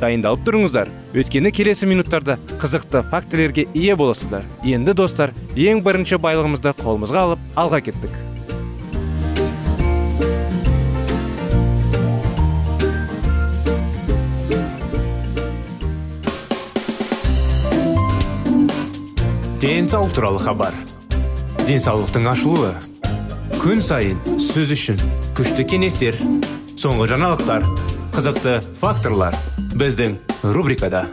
Дайындалып тұрыңыздар. Өйткені келесі минуттарда қызықты фактілерге ие боласыздар. Енді достар ең бірінші байлығымызды қолымызға алып алға кеттік. Денсаулық туралы хабар. Денсаулықтың ашылуы. Күн сайын сөз үшін күшті кеңестер соңғы жаңалықтар. Қызықты факторлар біздің рубрикада.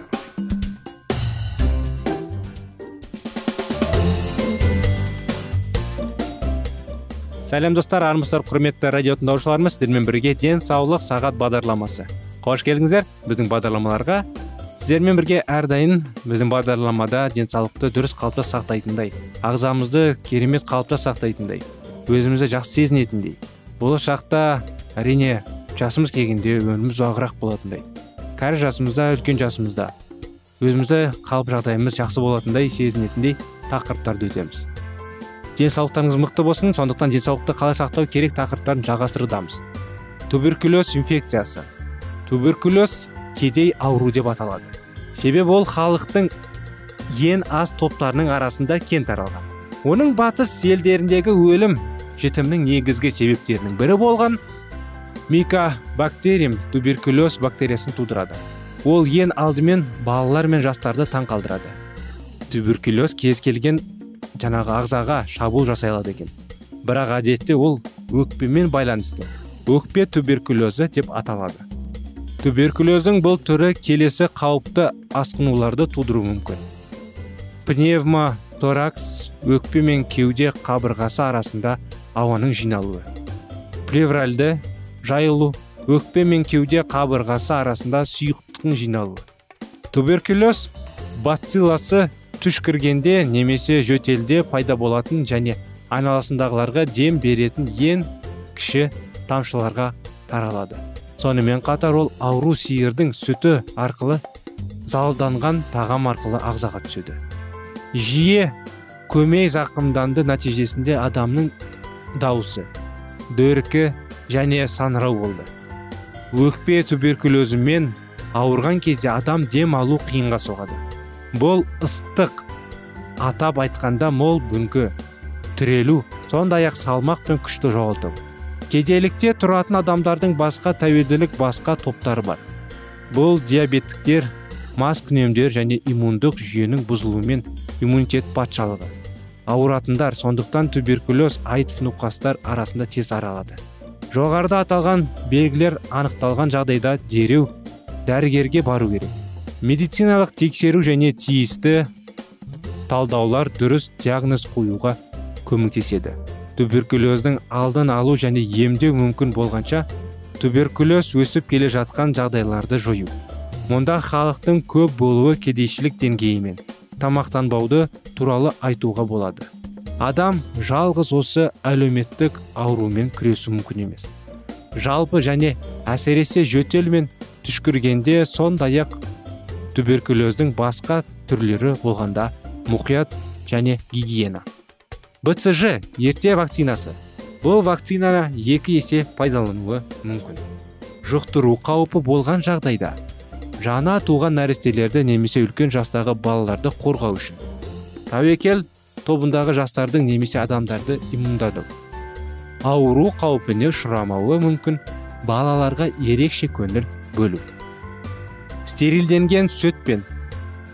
Сәлем достар армысыздар құрметті радио тыңдаушыларымыз. Сіздермен бірге денсаулық сағат бағдарламасы. Қош келдіңіздер. Біздің бағдарламаларға сіздермен бірге әрдайым біздің бағдарламада денсаулықты дұрыс қалыпта сақтайтындай ағзамызды керемет қалыпта сақтайтындай өзімізді жақсы сезінетіндей болашақта әрине жасымыз келгенде өміріміз ұзағырақ болатындай. Кәрі жасымызда үлкен жасымызда өзімізді қалып жағдайымыз жақсы болатындай сезінетіндей тақырыптарды өтеміз. Денсаулықтарыңыз мықты болсын сондықтан денсаулықты қалай сақтау керек тақырыптарын жалғастырудамыз. Туберкулез инфекциясы. Туберкулез кедей ауру деп аталады. Себебі ол халықтың ең аз топтарының арасында кең таралған. Оның батыс елдеріндегі өлім жітімнің негізгі себептерінің бірі болған микобактериум туберкулез бактериясын тудырады. Ол ең алдымен балалар мен жастарды таң қалдырады туберкулез кез келген жаңағы ағзаға шабуыл жасай алады екен. Бірақ әдетте ол өкпемен байланысты. Өкпе туберкулезі деп аталады. Туберкулездің бұл түрі келесі қауіпті асқынуларды тудыруы мүмкін. Пневмоторакс өкпе мен кеуде қабырғасы арасында ауаның жиналуы. Плевральды жайылу өкпе мен кеуде қабырғасы арасында сұйықтықтың жиналуы туберкулез бацилласы түшкіргенде немесе жөтелде пайда болатын және айналасындағыларға дем беретін ең кіші тамшыларға таралады. Сонымен қатар ол ауру сиырдың сүті арқылы залданған тағам арқылы ағзаға түседі. Жиі көмей зақымданды нәтижесінде адамның дауысы дөркі және санырау болды. Өкпе туберкулезімен ауырған кезде адам дем алу қиынға соғады. Бұл ыстық атап айтқанда мол бүңкі түрелу сондай ақ салмақ пен күшті жоғалту. Кедейлікте тұратын адамдардың басқа тәуелділік басқа топтары бар. Бұл диабеттіктер маскүнемдер және иммундық жүйенің бұзылуымен иммунитет патшалығы ауыратындар сондықтан туберкулез аитв науқастар арасында тез аралады. Жоғарыда аталған белгілер анықталған жағдайда дереу дәрігерге бару керек. Медициналық тексеру және тиісті талдаулар дұрыс диагноз қоюға көмектеседі. Туберкулездің алдын алу және емдеу мүмкін болғанша туберкулез өсіп келе жатқан жағдайларды жою. Мұнда халықтың көп болуы кедейшілік деңгейімен тамақтанбауды туралы айтуға болады. Адам жалғыз осы әлеуметтік аурумен күресу мүмкін емес. Жалпы және әсіресе жөтел мен түшкіргенде сондай ақ туберкулездің басқа түрлері болғанда мұқият және гигиена. Бцж ерте вакцинасы. Бұл вакцинаны екі есе пайдалануы мүмкін. Жұқтыру қаупі болған жағдайда жаңа туған нәрестелерді немесе үлкен жастағы балаларды қорғау үшін. Тәуекел тобындағы жастардың немесе адамдарды иммундадау ауру қаупіне ұшырамауы мүмкін балаларға ерекше көңіл бөлу. Стерилденген сүт пен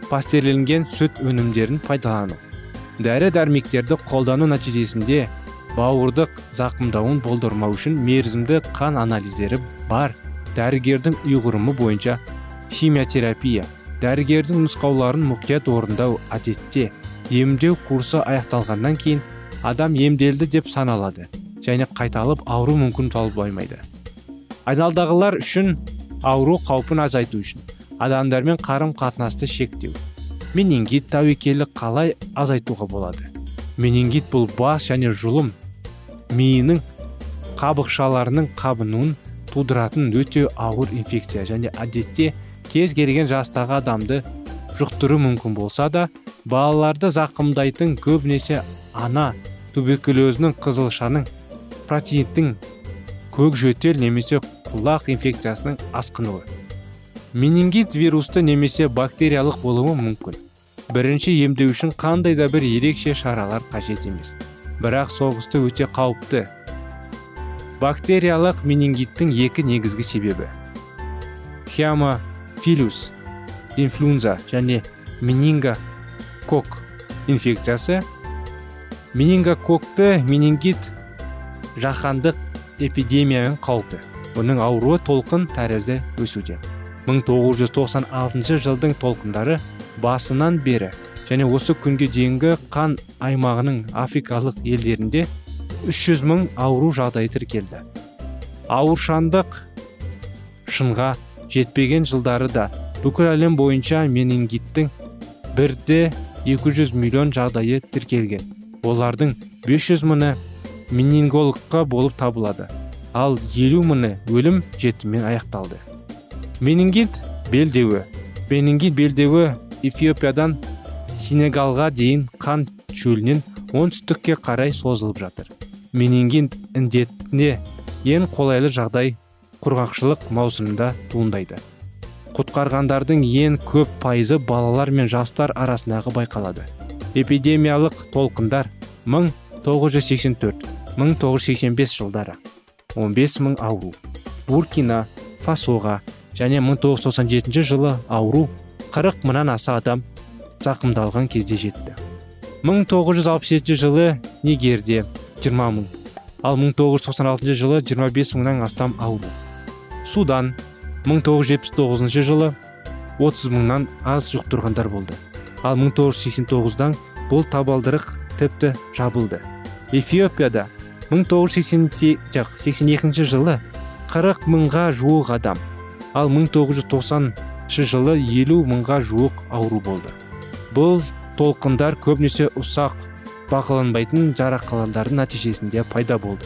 пастерленген сүт өнімдерін пайдалану. Дәрі дәрмектерді қолдану нәтижесінде бауырдық зақымдауын болдырмау үшін мерзімді қан анализдері бар. Дәрігердің ұйғырымы бойынша химиотерапия. Дәрігердің нұсқауларын мұқият орындау әдетте. Емдеу курсы аяқталғаннан кейін адам емделді деп саналады және қайталып ауру мүмкін болмайды. Айналдағылар үшін ауру қаупін азайту үшін адамдармен қарым қатынасты шектеу менингит тәуекелі қалай азайтуға болады? Менингит бұл бас және жұлым миының қабықшаларының қабынуын тудыратын өте ауыр инфекция және әдетте кез келген жастағы адамды жұқтыру мүмкін болса да балаларды зақымдайтын көбінесе ана туберкулезінің қызылшаның протеиттің көкжөтел немесе құлақ инфекциясының асқынуы. Менингит вирусты немесе бактериялық болуы мүмкін. Бірінші емдеу үшін қандай да бір ерекше шаралар қажет емес. Бірақ соғысты өте қауіпті. Бактериялық менингиттің екі негізгі себебі. Хиамофилус инфлюенза және менингокок инфекциясы. Менингококты менингит жаһандық эпидемияның қаупі. Бұның ауруы толқын тәрізді өсуде. 1996 жылдың толқындары басынан бері және осы күнге дейінгі қан аймағының африкалық елдерінде 300 мың ауру жағдайы тіркелді. Ауыршандық шынға жетпеген жылдары да бүкіл әлем бойынша менингиттің бірде 200 миллион жағдайы тіркелген. Олардың 500 мыңы менингологқа болып табылады ал елу мыңы өлім жетіммен аяқталды. Менингит белдеуі. Менингит белдеуі эфиопиядан сенегалға дейін қан шөлінен оңтүстікке қарай созылып жатыр. Менингит індетіне ең қолайлы жағдай құрғақшылық маусымында туындайды. Құтқарғандардың ең көп пайызы балалар мен жастар арасындағы байқалады. Эпидемиялық толқындар 1984-1985 жылдары 15 мың ауру буркина фасоға және 1997 жылы ауру 40 мыңнан аса адам зақымдалған кезде жетті. 1967 жылы нигерде 20 мың ал 1996 жылы 25 мыңнан астам ауру. Судан 1979 жылы 30 мыңнан аз жұқтырғандар болды. Ал 1989-дан бұл табалдырық тіпті жабылды. Эфиопияда 1982 жылы 40 мыңға жуық адам ал 1990 жылы 50 мыңға жуық ауру болды. Бұл толқындар көбінесе ұсақ бақыланбайтын жарақаландардың нәтижесінде пайда болды.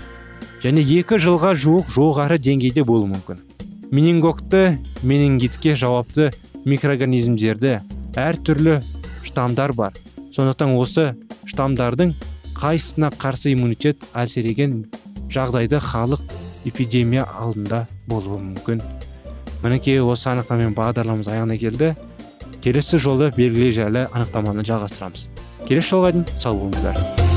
Және екі жылға жуық жоғары деңгейде болуы мүмкін. Менингокты менингитке жауапты микроорганизмдерді әртүрлі штамдар бар. Сондықтан осы штамдардың қайсысына қарсы иммунитет әлсіреген жағдайда халық эпидемия алдында болуы мүмкін. Мінекей осы анықтамамен бағдарламамыз аяғына келді. Келесі жолы белгілі жайлы анықтаманы жалғастырамыз. Келесі жолға дейін сау болыңыздар.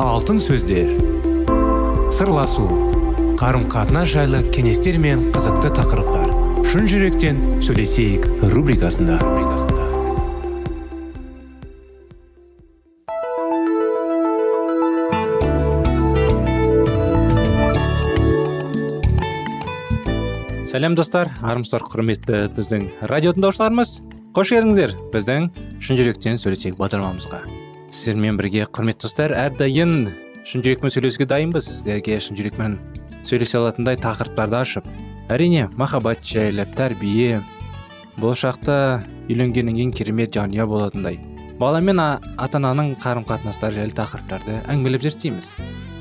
Алтын сөздер. Сырласу қарым қатынас жайлы кеңестер мен қызықты тақырыптар. Шын жүректен сөйлесейік рубрикасында. Сәлем достар. Армысыздар құрметті біздің радио тыңдаушыларымыз қош келдіңіздер. Біздің шын жүректен сөйлесейік бағдарламамызға. Сіздермен бірге құрметті достар әрдайым шын жүрекпен сөйлесуге дайынбыз. Сіздерге шын жүрекпен сөйлесе алатындай тақырыптарды ашып әрине махаббат жайлы тәрбие болашақта үйленгеннен кейін керемет жанұя болатындай бала мен ата ананың қарым қатынастары жайлы тақырыптарды әңгімелеп зерттейміз.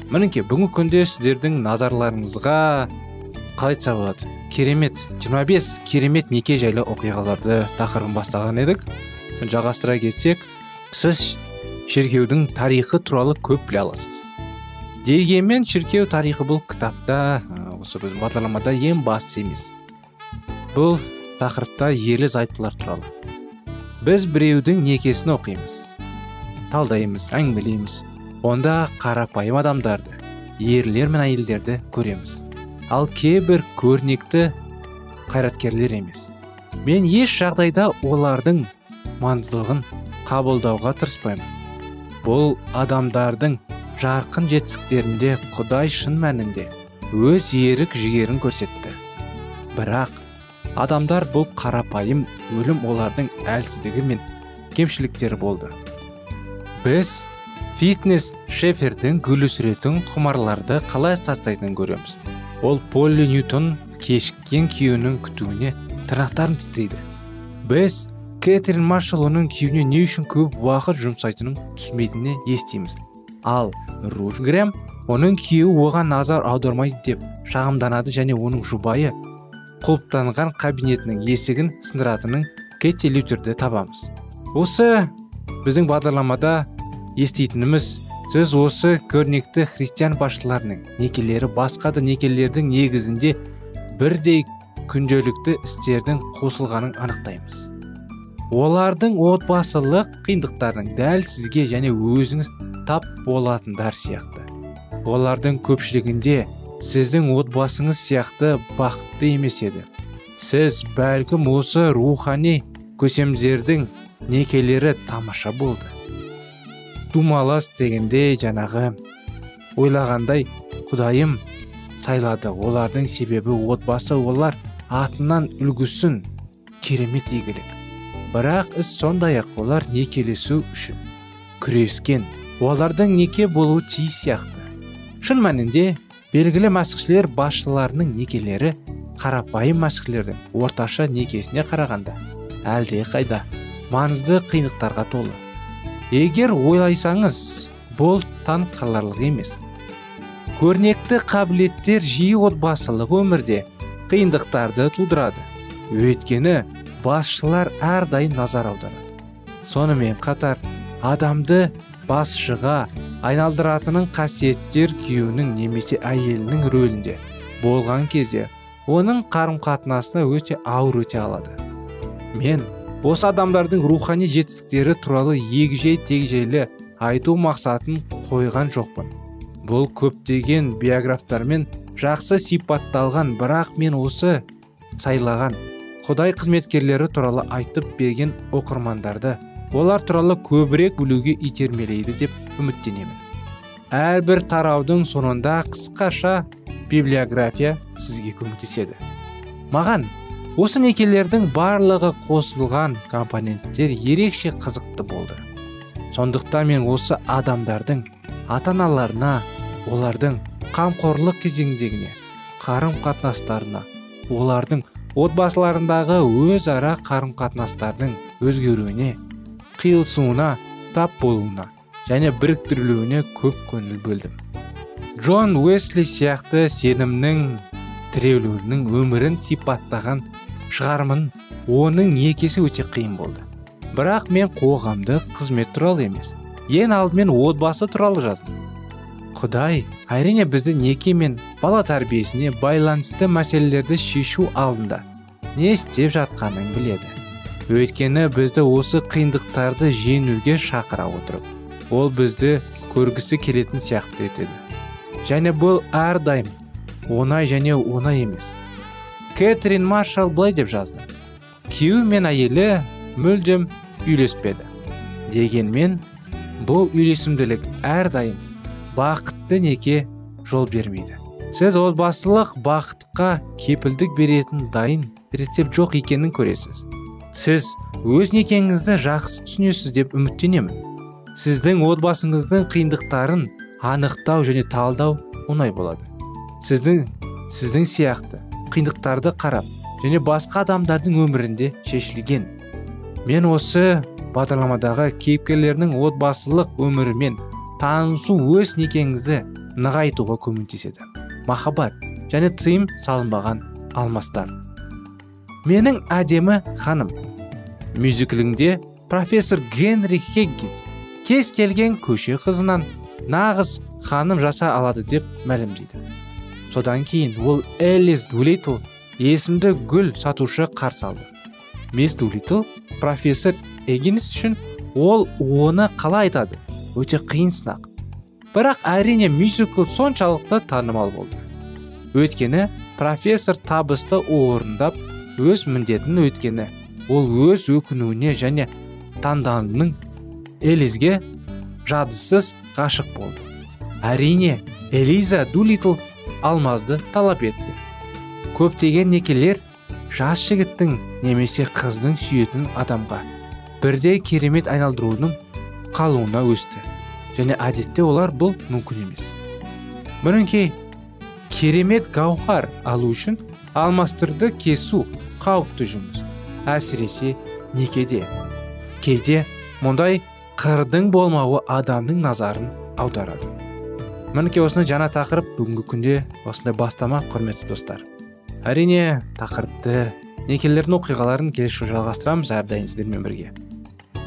Мінекей бүгінгі күнде сіздердің назарларыңызға қалай айтса болады? Керемет 25 керемет неке жайлы оқиғаларды тақырыбын бастаған едік. Жалғастыра кетсек сіз шіркеудің тарихы туралы көп біле аласыз. Дегенмен шіркеу тарихы бұл кітапта осы біздің бағдарламада ең бастысы емес. Бұл тақырыпта ерлі зайыптылар туралы. Біз біреудің некесін оқимыз талдаймыз әңгімелейміз. Онда қарапайым адамдарды ерлер мен әйелдерді көреміз. Ал кейбір көрнекті қайраткерлер емес. Мен еш жағдайда олардың маңыздылығын қабылдауға тырыспаймын. Бұл адамдардың жарқын жетістіктерінде құдай шын мәнінде өз ерік жігерін көрсетті. Бірақ адамдар бұл қарапайым өлім олардың әлсіздігі мен кемшіліктері болды. Біз фитнес шефердің гүл өсіретін құмарларды қалай тастайтынын көреміз. Ол полли ньютон кешіккен күйеуінің күтуіне тырнақтарын тістейді. Біз кэтрин маршал оның күйеуіне не үшін көп уақыт жұмсайтынын түсінбейтініне естиміз. Ал руф грэм оның күйеуі оған назар аудармайды деп шағымданады және оның жұбайы құлыптанған кабинетінің есігін сындыратынын кетти лютерді табамыз. Осы біздің бағдарламада еститініміз сіз осы көрнекті христиан басшыларының некелері басқа да некелердің негізінде бірдей күнделікті істердің қосылғанын анықтаймыз. Олардың отбасылық қиындықтардың дәл сізге және өзіңіз тап болатындар сияқты. Олардың көпшілігінде сіздің отбасыңыз сияқты бақытты емес еді. Сіз бәлкім осы рухани көсемдердің некелері тамаша болды. Думалас дегенде жаңағы ойлағандай құдайым сайлады. Олардың себебі отбасы олар атынан үлгісін керемет игілік. Бірақ іс сондай ақ олар некелесу үшін күрескен. Олардың неке болуы тиіс сияқты. Шын мәнінде белгілі мәсіхшілер басшыларының некелері қарапайым мәсіхшілердің орташа некесіне қарағанда әлде қайда маңызды қиындықтарға толы. Егер ойлайсаңыз бұл таң қаларлық емес. Көрнекті қабілеттер жиі отбасылық өмірде қиындықтарды тудырады. Өйткені басшылар әрдайым назар аударады. Сонымен қатар адамды басшыға айналдыратынын қасиеттер күйеуінің немесе әйелінің рөлінде болған кезде оның қарым қатынасына өте ауыр өте алады. Мен осы адамдардың рухани жетістіктері туралы егжей тегжейлі айту мақсатын қойған жоқпын. Бұл көптеген биографтармен жақсы сипатталған бірақ мен осы сайлаған құдай қызметкерлері туралы айтып берген оқырмандарды олар туралы көбірек білуге итермелейді деп үміттенемін. Әрбір тараудың соңында қысқаша библиография сізге көмектеседі. Маған осы некелердің барлығы қосылған компоненттер ерекше қызықты болды. Сондықтан мен осы адамдардың ата аналарына олардың қамқорлық кезеңдегіне қарым қатынастарына олардың отбасыларындағы өзара қарым қатынастардың өзгеруіне қиылысуына тап болуына және біріктірілуіне көп көңіл бөлдім. Джон уэсли сияқты сенімнің тіреулерінің өмірін сипаттаған шығармын оның некесі өте қиын болды. Бірақ мен қоғамдық қызмет туралы емес ең алдымен отбасы туралы жаздым. Құдай әрине бізді неке мен бала тәрбиесіне байланысты мәселелерді шешу алдында не істеп жатқанын біледі. Өйткені бізді осы қиындықтарды жеңуге шақыра отырып ол бізді көргісі келетін сияқты етеді. Және бұл әрдайым оңай және оңай емес. Кэтрин маршалл былай деп жазды. Күйеуі мен әйелі мүлдем үйлеспеді. Дегенмен бұл үйлесімділік әрдайым бақытты неке жол бермейді. Сіз отбасылық бақытқа кепілдік беретін дайын рецепт жоқ екенін көресіз. Сіз өз некеңізді жақсы түсінесіз деп үміттенемін. Сіздің отбасыңыздың қиындықтарын анықтау және талдау оңай болады. Сіздің сіздің сияқты қиындықтарды қарап және басқа адамдардың өмірінде шешілген. Мен осы бағдарламадағы кейіпкерлердің отбасылық өмірімен танысу өз некеңізді нығайтуға көмектеседі. Махаббат және тыйым салынбаған алмастар менің әдемі ханым мюзиклінде профессор генри хеггинс кез келген көше қызынан нағыз ханым жаса алады деп мәлімдейді. Содан кейін ол элис дулитл есімді гүл сатушы қарсы алды. Мисс дулитл профессор эггинс үшін ол оны қалай айтады? Өте қиын сынақ. Бірақ әрине мюзикл соншалықты танымал болды. Өйткені профессор табысты орындап өз міндетін өткені ол өз өкінуіне және таңданының элизге жадысыз ғашық болды. Әрине элиза дулитл алмазды талап етті. Көптеген некелер жас жігіттің немесе қыздың сүйетін адамға бірде керемет айналдырудың қалуына өсті. Және әдетте олар бұл мүмкін емес. Мінекей керемет гауһар алу үшін алмастырды кесу қауіпті жұмыс. Әсіресе некеде. Кейде мұндай қырдың болмауы адамның назарын аударады. Мінекей осындай жаңа тақырып бүгінгі күнде осындай бастама құрметті достар. Әрине тақырыпты некелердің оқиғаларын келесі жалғастырамыз әрдайым сіздермен бірге.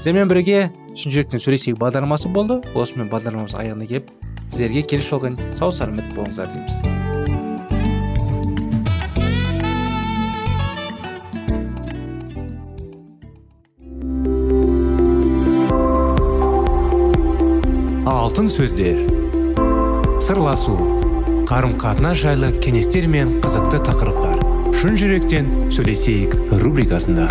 Сіздермен бірге шын жүректен сөйлесейік бағдарламасы болды. Осымен бағдарламамыз аяғына келіп сіздерге келесі жолға сау сәлемет болыңыздар дейміз. Алтын сөздер. Сырласу. Қарым қатынас жайлы кеңестер мен қызықты тақырыптар. Шын жүректен сөйлесейік рубрикасында.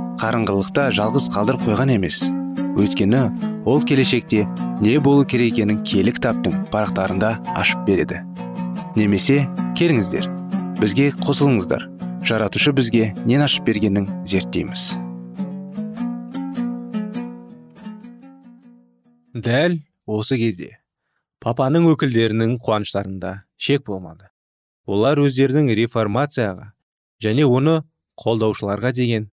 қарыңғылықта жалғыз қалдырып қойған емес. Өйткені ол келешекте не болу керек екенін кітаптың парақтарында ашып береді. Немесе келіңіздер бізге қосылыңыздар. Жаратушы бізге нен ашып бергенін зерттейміз. Дәл осы кезде папаның өкілдерінің қуаныштарында шек болмады. Олар өздерінің реформацияға және оны қолдаушыларға деген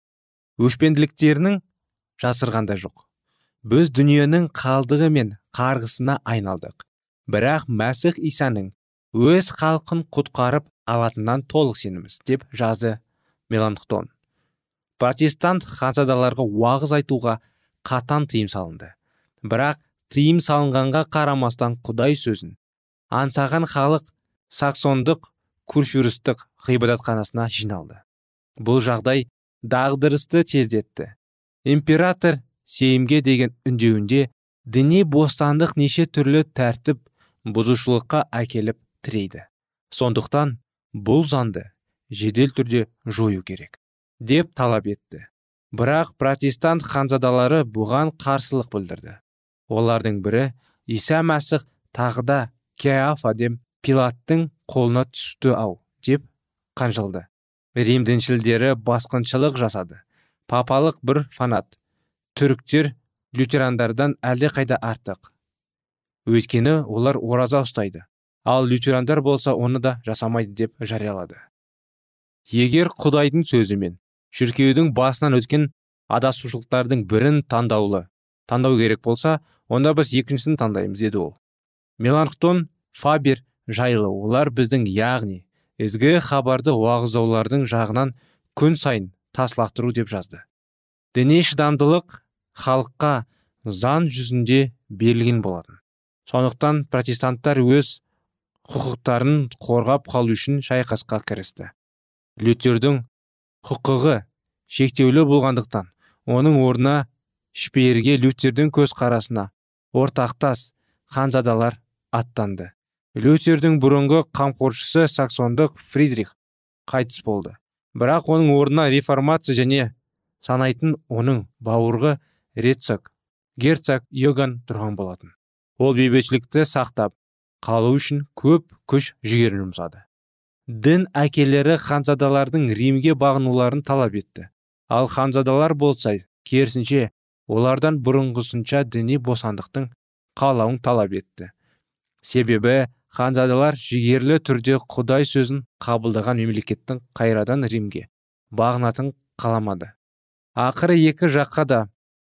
өшпенділіктерінің жасырғанда жоқ. Біз дүниенің қалдығы мен қарғысына айналдық. Бірақ мәсіх исаның өз халқын құтқарып алатынынан толық сеніміз деп жазды меланхтон. Протестант ханзадаларға уағыз айтуға қатан тыйым салынды. Бірақ тыйым салынғанға қарамастан құдай сөзін аңсаған халық саксондық курфюрстік ғибадатханасына жиналды. Бұл жағдай дағдырысты тездетті. Император сейімге деген үндеуінде діни бостандық неше түрлі тәртіп бұзушылыққа әкеліп тірейді. Сондықтан бұл заңды жедел түрде жою керек деп талап етті. Бірақ протестант ханзадалары бұған қарсылық білдірді. Олардың бірі иса мәсіх тағы да кеафа деп пилаттың қолына түсті ау деп қанжылды рим діншілдері басқыншылық жасады. Папалық бір фанат. Түріктер лютерандардан әлдеқайда артық. Өйткені олар ораза ұстайды. Ал лютерандар болса оны да жасамайды деп жариялады. Егер құдайдың сөзімен шіркеудің басынан өткен адасушылықтардың бірін таңдаулы таңдау керек болса онда біз екіншісін таңдаймыз деді ол. Меланхтон фабер жайлы олар біздің яғни ізгі хабарды уағыздаулардың жағынан күн сайын тас деп жазды. Діни шыдамдылық халыққа заң жүзінде берілген болатын. Сондықтан протестанттар өз құқықтарын қорғап қалу үшін шайқасқа кірісті. Лютердің құқығы шектеулі болғандықтан оның орнына шпеерге лютердің көз қарасына ортақтас ханзадалар аттанды. Лютердің бұрынғы қамқоршысы саксондық фридрих қайтыс болды. Бірақ оның орнына реформация және санайтын оның бауырғы рецак герцог йоган тұрған болатын. Ол бейбітшілікті сақтап қалу үшін көп күш жігерін жұмсады. Дін әкелері ханзадалардың римге бағынуларын талап етті. Ал ханзадалар болса керісінше олардан бұрынғысынша діни босандықтың қалауын талап етті. Себебі ханзадалар жігерлі түрде құдай сөзін қабылдаған мемлекеттің қайрадан римге бағынатын қаламады. Ақыры екі жаққа да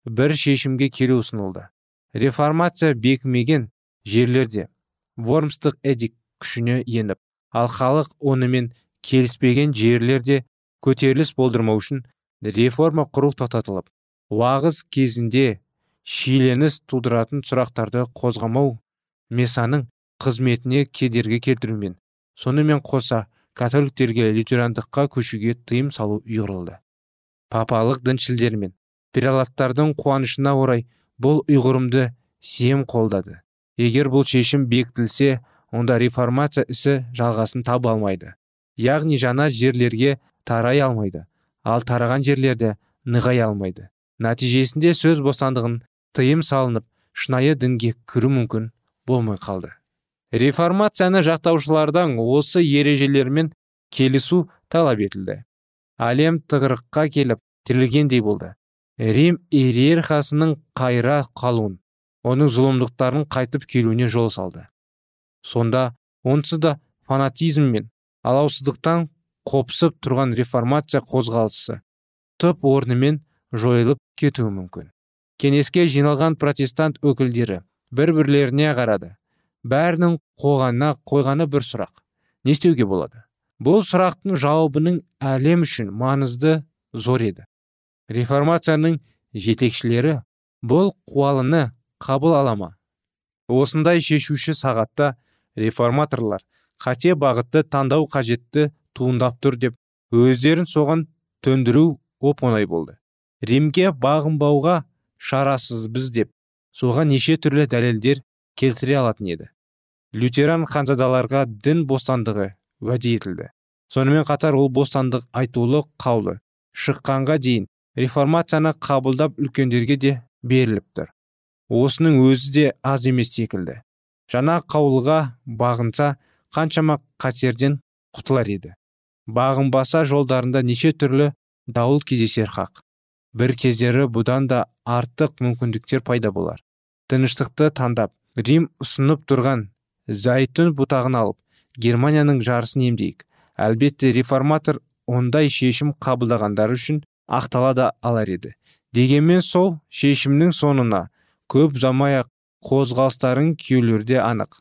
бір шешімге келу ұсынылды. Реформация бекімеген жерлерде вормстық эдик күшіне еніп ал халық онымен келіспеген жерлерде көтеріліс болдырмау үшін реформа құру тоқтатылып уағыз кезінде шиеленіс тудыратын сұрақтарды қозғамау месаның қызметіне кедергі келтірумен сонымен қоса католиктерге лютерандыққа көшуге тыйым салу ұйғырылды. Папалық діншілдер мен прелаттардың қуанышына орай бұл ұйғырымды сем қолдады. Егер бұл шешім бекітілсе онда реформация ісі жалғасын таба алмайды. Яғни жаңа жерлерге тарай алмайды ал тараған жерлерде нығай алмайды. Нәтижесінде сөз бостандығын тыйым салынып шынайы дінге кіру мүмкін болмай қалды. Реформацияны жақтаушылардан осы ережелермен келісу талап етілді. Әлем тығырыққа келіп тірілгендей болды. Рим иерархиясының қайра қалуын оның зұлымдықтарын қайтып келуіне жол салды. Сонда онсыз да фанатизм мен алаусыздықтан қопсып тұрған реформация қозғалысы түп орнымен жойылып кетуі мүмкін. Кеңеске жиналған протестант өкілдері бір бірлеріне қарады. Бәрінің қоғанына қойғаны бір сұрақ. Не істеуге болады? Бұл сұрақтың жауабының әлем үшін маңызды зор еді. Реформацияның жетекшілері бұл қуалыны қабыл алама осындай шешуші сағатта реформаторлар қате бағытты таңдау қажетті туындап тұр деп өздерін соған төндіру оп оңай болды. Римге бағынбауға шарасызбыз деп соған неше түрлі дәлелдер келтіре алатын еді. Лютеран ханзадаларға дін бостандығы уәде етілді. Сонымен қатар ол бостандық айтулы қаулы шыққанға дейін реформацияны қабылдап үлкендерге де беріліп тұр. Осының өзі де аз емес секілді. Жаңа қаулыға бағынса қаншама қатерден құтылар еді. Бағынбаса жолдарында неше түрлі дауыл кездесер хақ. Бір кездері бұдан да артық мүмкіндіктер пайда болар. Тыныштықты таңдап рим ұсынып тұрған зәйтүн бұтағын алып германияның жарысын емдейік. Әлбетте реформатор ондай шешім қабылдағандар үшін ақтала да алар еді. Дегенмен сол шешімнің соңына көп замай ақ қозғалыстарын күйеулерде анық.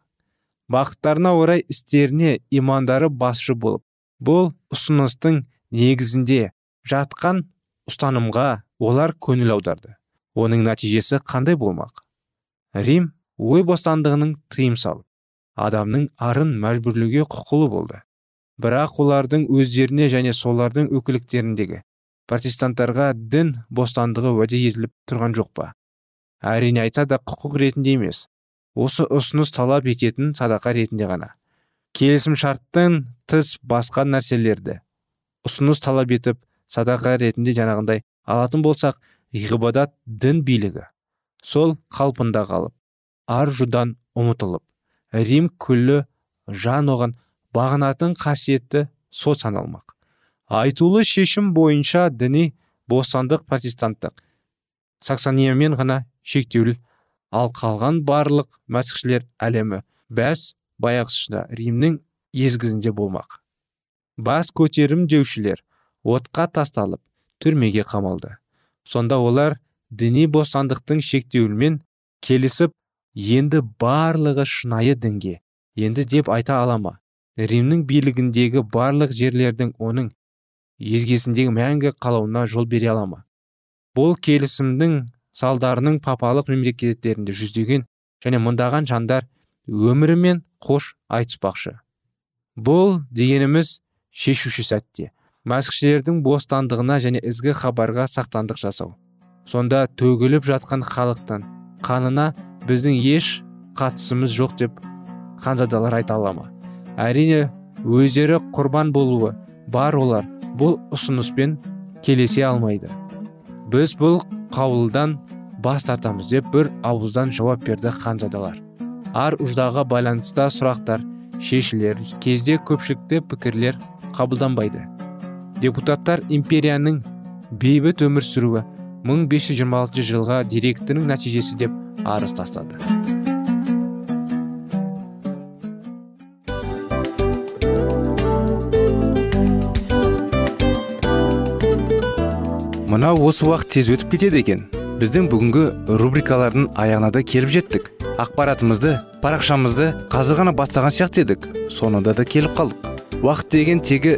Бақыттарына орай істеріне имандары басшы болып бұл ұсыныстың негізінде жатқан ұстанымға олар көңіл аударды. Оның нәтижесі қандай болмақ? Рим ой бостандығының тыйым салып адамның арын мәжбүрлеуге құқылы болды. Бірақ олардың өздеріне және солардың өкіліктеріндегі протестанттарға дін бостандығы уәде етіліп тұрған жоқ па? Әрине айтса да құқық ретінде емес. Осы ұсыныс талап ететін садақа ретінде ғана. Келісім шарттың тыс басқа нәрселерді ұсыныс талап етіп садақа ретінде жаңағындай алатын болсақ ғибадат дін билігі сол қалпында қалып ар жудан ұмытылып рим күллі жан оған бағынатын қасиетті сот саналмақ. Айтулы шешім бойынша діни бостандық протестанттық саксониямен ғана шектеулі ал қалған барлық мәсіхшілер әлемі бәс баяғысында римнің езгізінде болмақ. Бас көтерім деушілер отқа тасталып түрмеге қамалды. Сонда олар діни бостандықтың шектеуімен келісіп енді барлығы шынайы дінге. Енді деп айта ала ма? Римнің билігіндегі барлық жерлердің оның езгесіндегі мәңгі қалауына жол бере ала ма? Бұл келісімнің салдарының папалық мемлекеттерінде жүздеген және мыңдаған жандар өмірімен қош айтыспақшы. Бұл дегеніміз шешуші сәтте. Мәсіхшілердің бостандығына және ізгі хабарға сақтандық жасау. Сонда төгіліп жатқан халықтан қанына біздің еш қатысымыз жоқ деп ханзадалар айта ала ма? Әрине өздері құрбан болуы бар олар бұл ұсыныспен келесе алмайды. Біз бұл қаулыдан бас тартамыз деп бір ауыздан жауап берді ханзадалар. Ар ұждаға байланысты сұрақтар шешілер кезде көпшілікті пікірлер қабылданбайды. Депутаттар империяның бейбіт өмір сүруі 1526 жылға директорының нәтижесі деп арыз тастады. Мынау осы уақыт тез өтіп кетеді екен. Біздің бүгінгі рубрикалардың аяғына да келіп жеттік. Ақпаратымызды парақшамызды қазір ғана бастаған сияқты едік. Соңында да келіп қалдық. Уақыт деген тегі